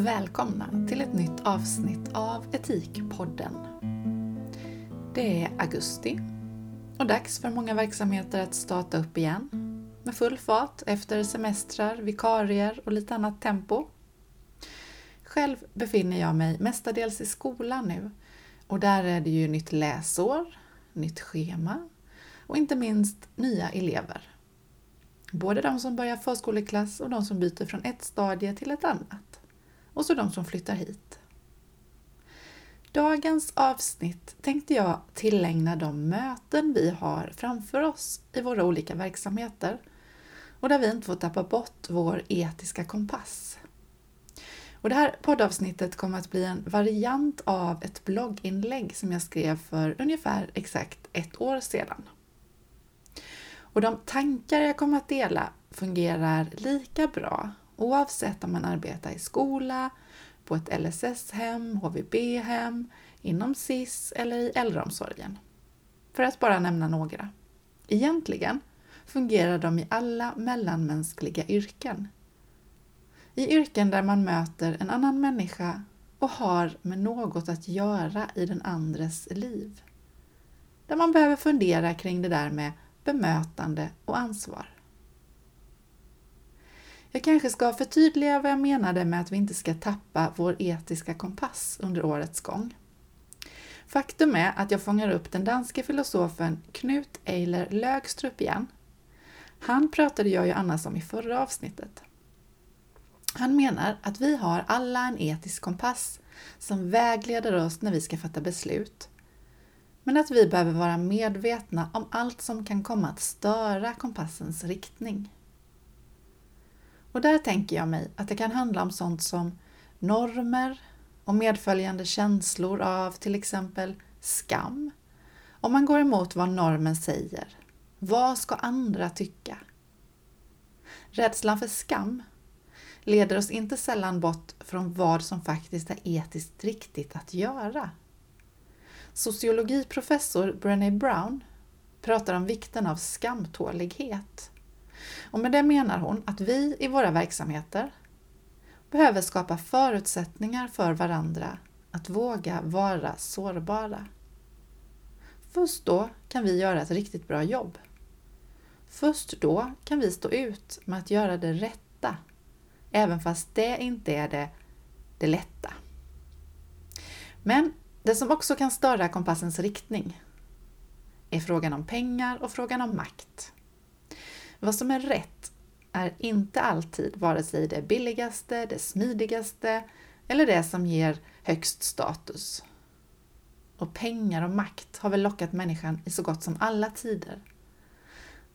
Välkomna till ett nytt avsnitt av Etikpodden. Det är augusti och dags för många verksamheter att starta upp igen med full fart efter semestrar, vikarier och lite annat tempo. Själv befinner jag mig mestadels i skolan nu och där är det ju nytt läsår, nytt schema och inte minst nya elever. Både de som börjar förskoleklass och de som byter från ett stadie till ett annat. Och så de som flyttar hit. Dagens avsnitt tänkte jag tillägna de möten vi har framför oss i våra olika verksamheter och där vi inte får tappa bort vår etiska kompass. Och det här poddavsnittet kommer att bli en variant av ett blogginlägg som jag skrev för ungefär exakt ett år sedan. Och de tankar jag kommer att dela fungerar lika bra oavsett om man arbetar i skola, på ett LSS-hem, HVB-hem, inom SIS eller i äldreomsorgen. För att bara nämna några. Egentligen fungerar de i alla mellanmänskliga yrken. I yrken där man möter en annan människa och har med något att göra i den andres liv. Där man behöver fundera kring det där med bemötande och ansvar. Jag kanske ska förtydliga vad jag menade med att vi inte ska tappa vår etiska kompass under årets gång. Faktum är att jag fångar upp den danske filosofen Knut Eiler Lögstrup igen. Han pratade jag ju annars om i förra avsnittet. Han menar att vi har alla en etisk kompass som vägleder oss när vi ska fatta beslut men att vi behöver vara medvetna om allt som kan komma att störa kompassens riktning. Och där tänker jag mig att det kan handla om sånt som normer och medföljande känslor av till exempel skam. Om man går emot vad normen säger. Vad ska andra tycka? Rädslan för skam leder oss inte sällan bort från vad som faktiskt är etiskt riktigt att göra. Sociologiprofessor Brené Brown pratar om vikten av skamtålighet. Och med det menar hon att vi i våra verksamheter behöver skapa förutsättningar för varandra att våga vara sårbara. Först då kan vi göra ett riktigt bra jobb. Först då kan vi stå ut med att göra det rätta, även fast det inte är det, det lätta. Men det som också kan störa kompassens riktning är frågan om pengar och frågan om makt. Vad som är rätt är inte alltid vare sig det billigaste, det smidigaste eller det som ger högst status. Och pengar och makt har väl lockat människan i så gott som alla tider.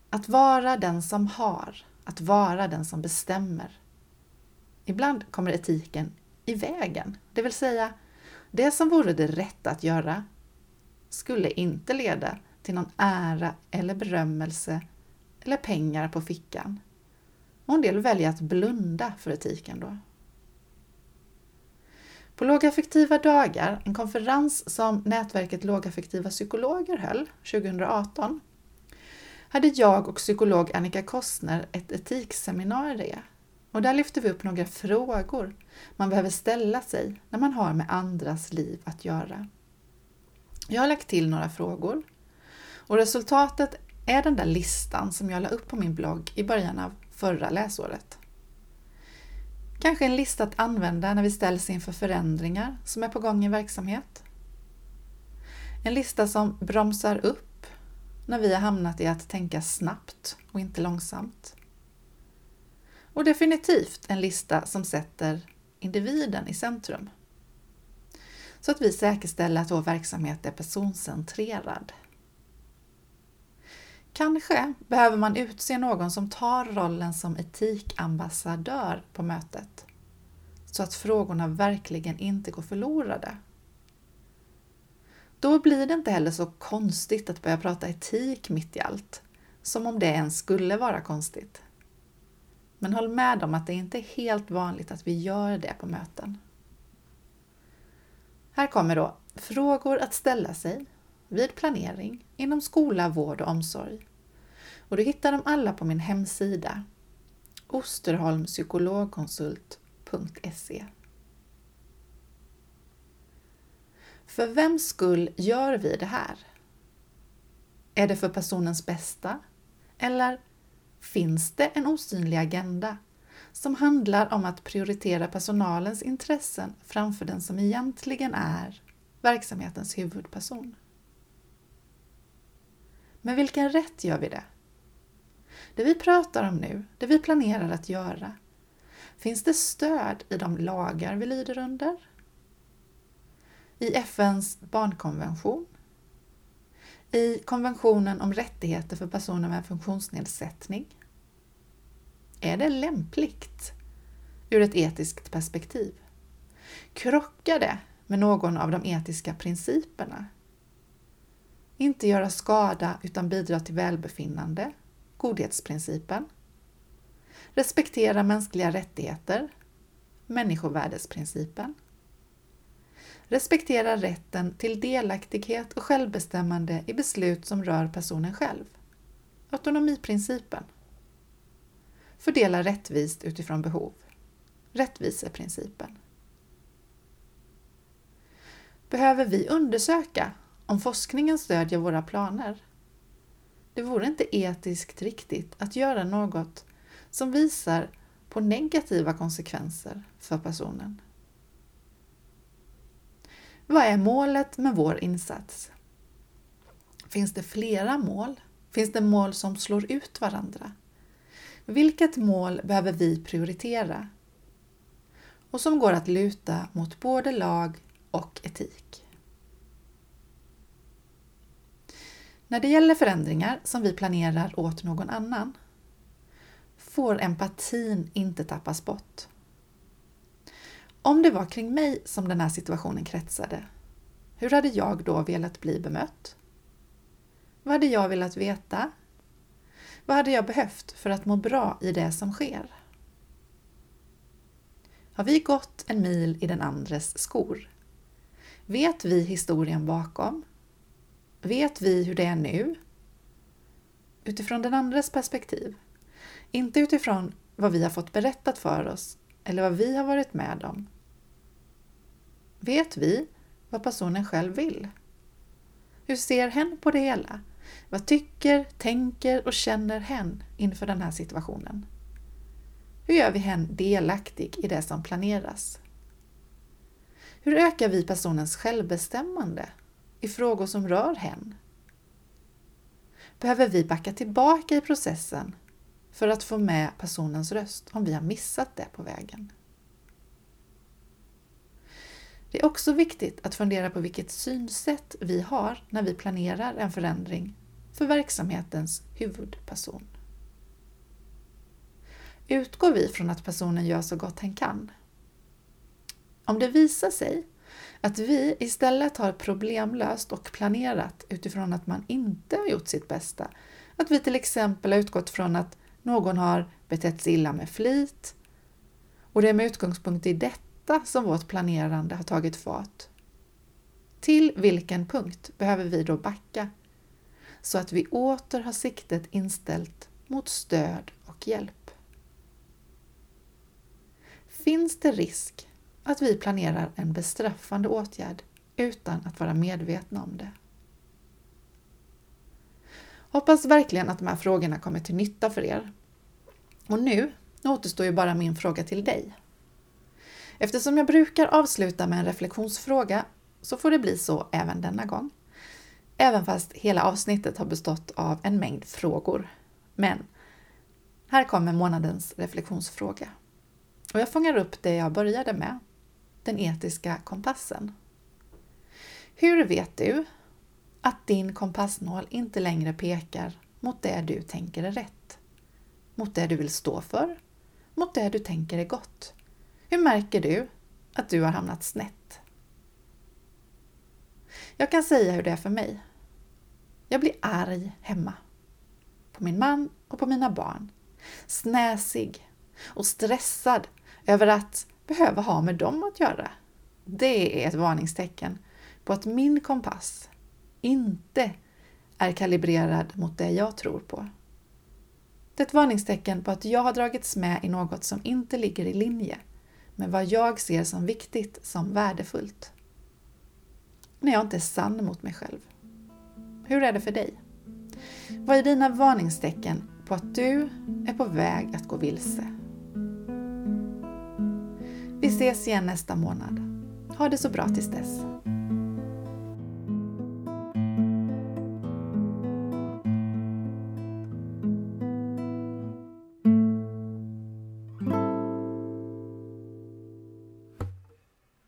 Att vara den som har, att vara den som bestämmer. Ibland kommer etiken i vägen, det vill säga det som vore det rätta att göra skulle inte leda till någon ära eller berömmelse eller pengar på fickan. Och en del väljer att blunda för etiken då. På Lågaffektiva dagar, en konferens som nätverket Lågaffektiva psykologer höll 2018, hade jag och psykolog Annika Kostner ett etikseminarium och där lyfte vi upp några frågor man behöver ställa sig när man har med andras liv att göra. Jag har lagt till några frågor och resultatet är den där listan som jag la upp på min blogg i början av förra läsåret. Kanske en lista att använda när vi ställs inför förändringar som är på gång i verksamhet. En lista som bromsar upp när vi har hamnat i att tänka snabbt och inte långsamt. Och definitivt en lista som sätter individen i centrum. Så att vi säkerställer att vår verksamhet är personcentrerad. Kanske behöver man utse någon som tar rollen som etikambassadör på mötet, så att frågorna verkligen inte går förlorade. Då blir det inte heller så konstigt att börja prata etik mitt i allt, som om det ens skulle vara konstigt. Men håll med om att det inte är helt vanligt att vi gör det på möten. Här kommer då frågor att ställa sig vid planering inom skola, vård och omsorg. Och du hittar dem alla på min hemsida osterholmpsykologkonsult.se För vems skull gör vi det här? Är det för personens bästa? Eller finns det en osynlig agenda som handlar om att prioritera personalens intressen framför den som egentligen är verksamhetens huvudperson? Med vilken rätt gör vi det? Det vi pratar om nu, det vi planerar att göra, finns det stöd i de lagar vi lyder under? I FNs barnkonvention? I konventionen om rättigheter för personer med funktionsnedsättning? Är det lämpligt ur ett etiskt perspektiv? Krockar det med någon av de etiska principerna? Inte göra skada utan bidra till välbefinnande, godhetsprincipen. Respektera mänskliga rättigheter, människovärdesprincipen. Respektera rätten till delaktighet och självbestämmande i beslut som rör personen själv, autonomiprincipen. Fördela rättvist utifrån behov, rättviseprincipen. Behöver vi undersöka om forskningen stödjer våra planer? Det vore inte etiskt riktigt att göra något som visar på negativa konsekvenser för personen. Vad är målet med vår insats? Finns det flera mål? Finns det mål som slår ut varandra? Vilket mål behöver vi prioritera? Och som går att luta mot både lag och etik. När det gäller förändringar som vi planerar åt någon annan får empatin inte tappas bort. Om det var kring mig som den här situationen kretsade, hur hade jag då velat bli bemött? Vad hade jag velat veta? Vad hade jag behövt för att må bra i det som sker? Har vi gått en mil i den andres skor? Vet vi historien bakom? Vet vi hur det är nu? Utifrån den andres perspektiv. Inte utifrån vad vi har fått berättat för oss eller vad vi har varit med om. Vet vi vad personen själv vill? Hur ser hen på det hela? Vad tycker, tänker och känner hen inför den här situationen? Hur gör vi hen delaktig i det som planeras? Hur ökar vi personens självbestämmande i frågor som rör hen? Behöver vi backa tillbaka i processen för att få med personens röst om vi har missat det på vägen? Det är också viktigt att fundera på vilket synsätt vi har när vi planerar en förändring för verksamhetens huvudperson. Utgår vi från att personen gör så gott hen kan? Om det visar sig att vi istället har problemlöst och planerat utifrån att man inte har gjort sitt bästa, att vi till exempel har utgått från att någon har betett sig illa med flit och det är med utgångspunkt i detta som vårt planerande har tagit fart. Till vilken punkt behöver vi då backa så att vi åter har siktet inställt mot stöd och hjälp? Finns det risk att vi planerar en bestraffande åtgärd utan att vara medvetna om det? Hoppas verkligen att de här frågorna kommer till nytta för er. Och nu återstår ju bara min fråga till dig. Eftersom jag brukar avsluta med en reflektionsfråga så får det bli så även denna gång. Även fast hela avsnittet har bestått av en mängd frågor. Men här kommer månadens reflektionsfråga. Och jag fångar upp det jag började med, den etiska kompassen. Hur vet du att din kompassnål inte längre pekar mot det du tänker är rätt? Mot det du vill stå för? Mot det du tänker är gott? Hur märker du att du har hamnat snett? Jag kan säga hur det är för mig. Jag blir arg hemma. På min man och på mina barn. Snäsig och stressad över att behöva ha med dem att göra. Det är ett varningstecken på att min kompass inte är kalibrerad mot det jag tror på. Det är ett varningstecken på att jag har dragits med i något som inte ligger i linje med vad jag ser som viktigt, som värdefullt. När jag inte är sann mot mig själv. Hur är det för dig? Vad är dina varningstecken på att du är på väg att gå vilse? Vi ses igen nästa månad. Ha det så bra tills dess.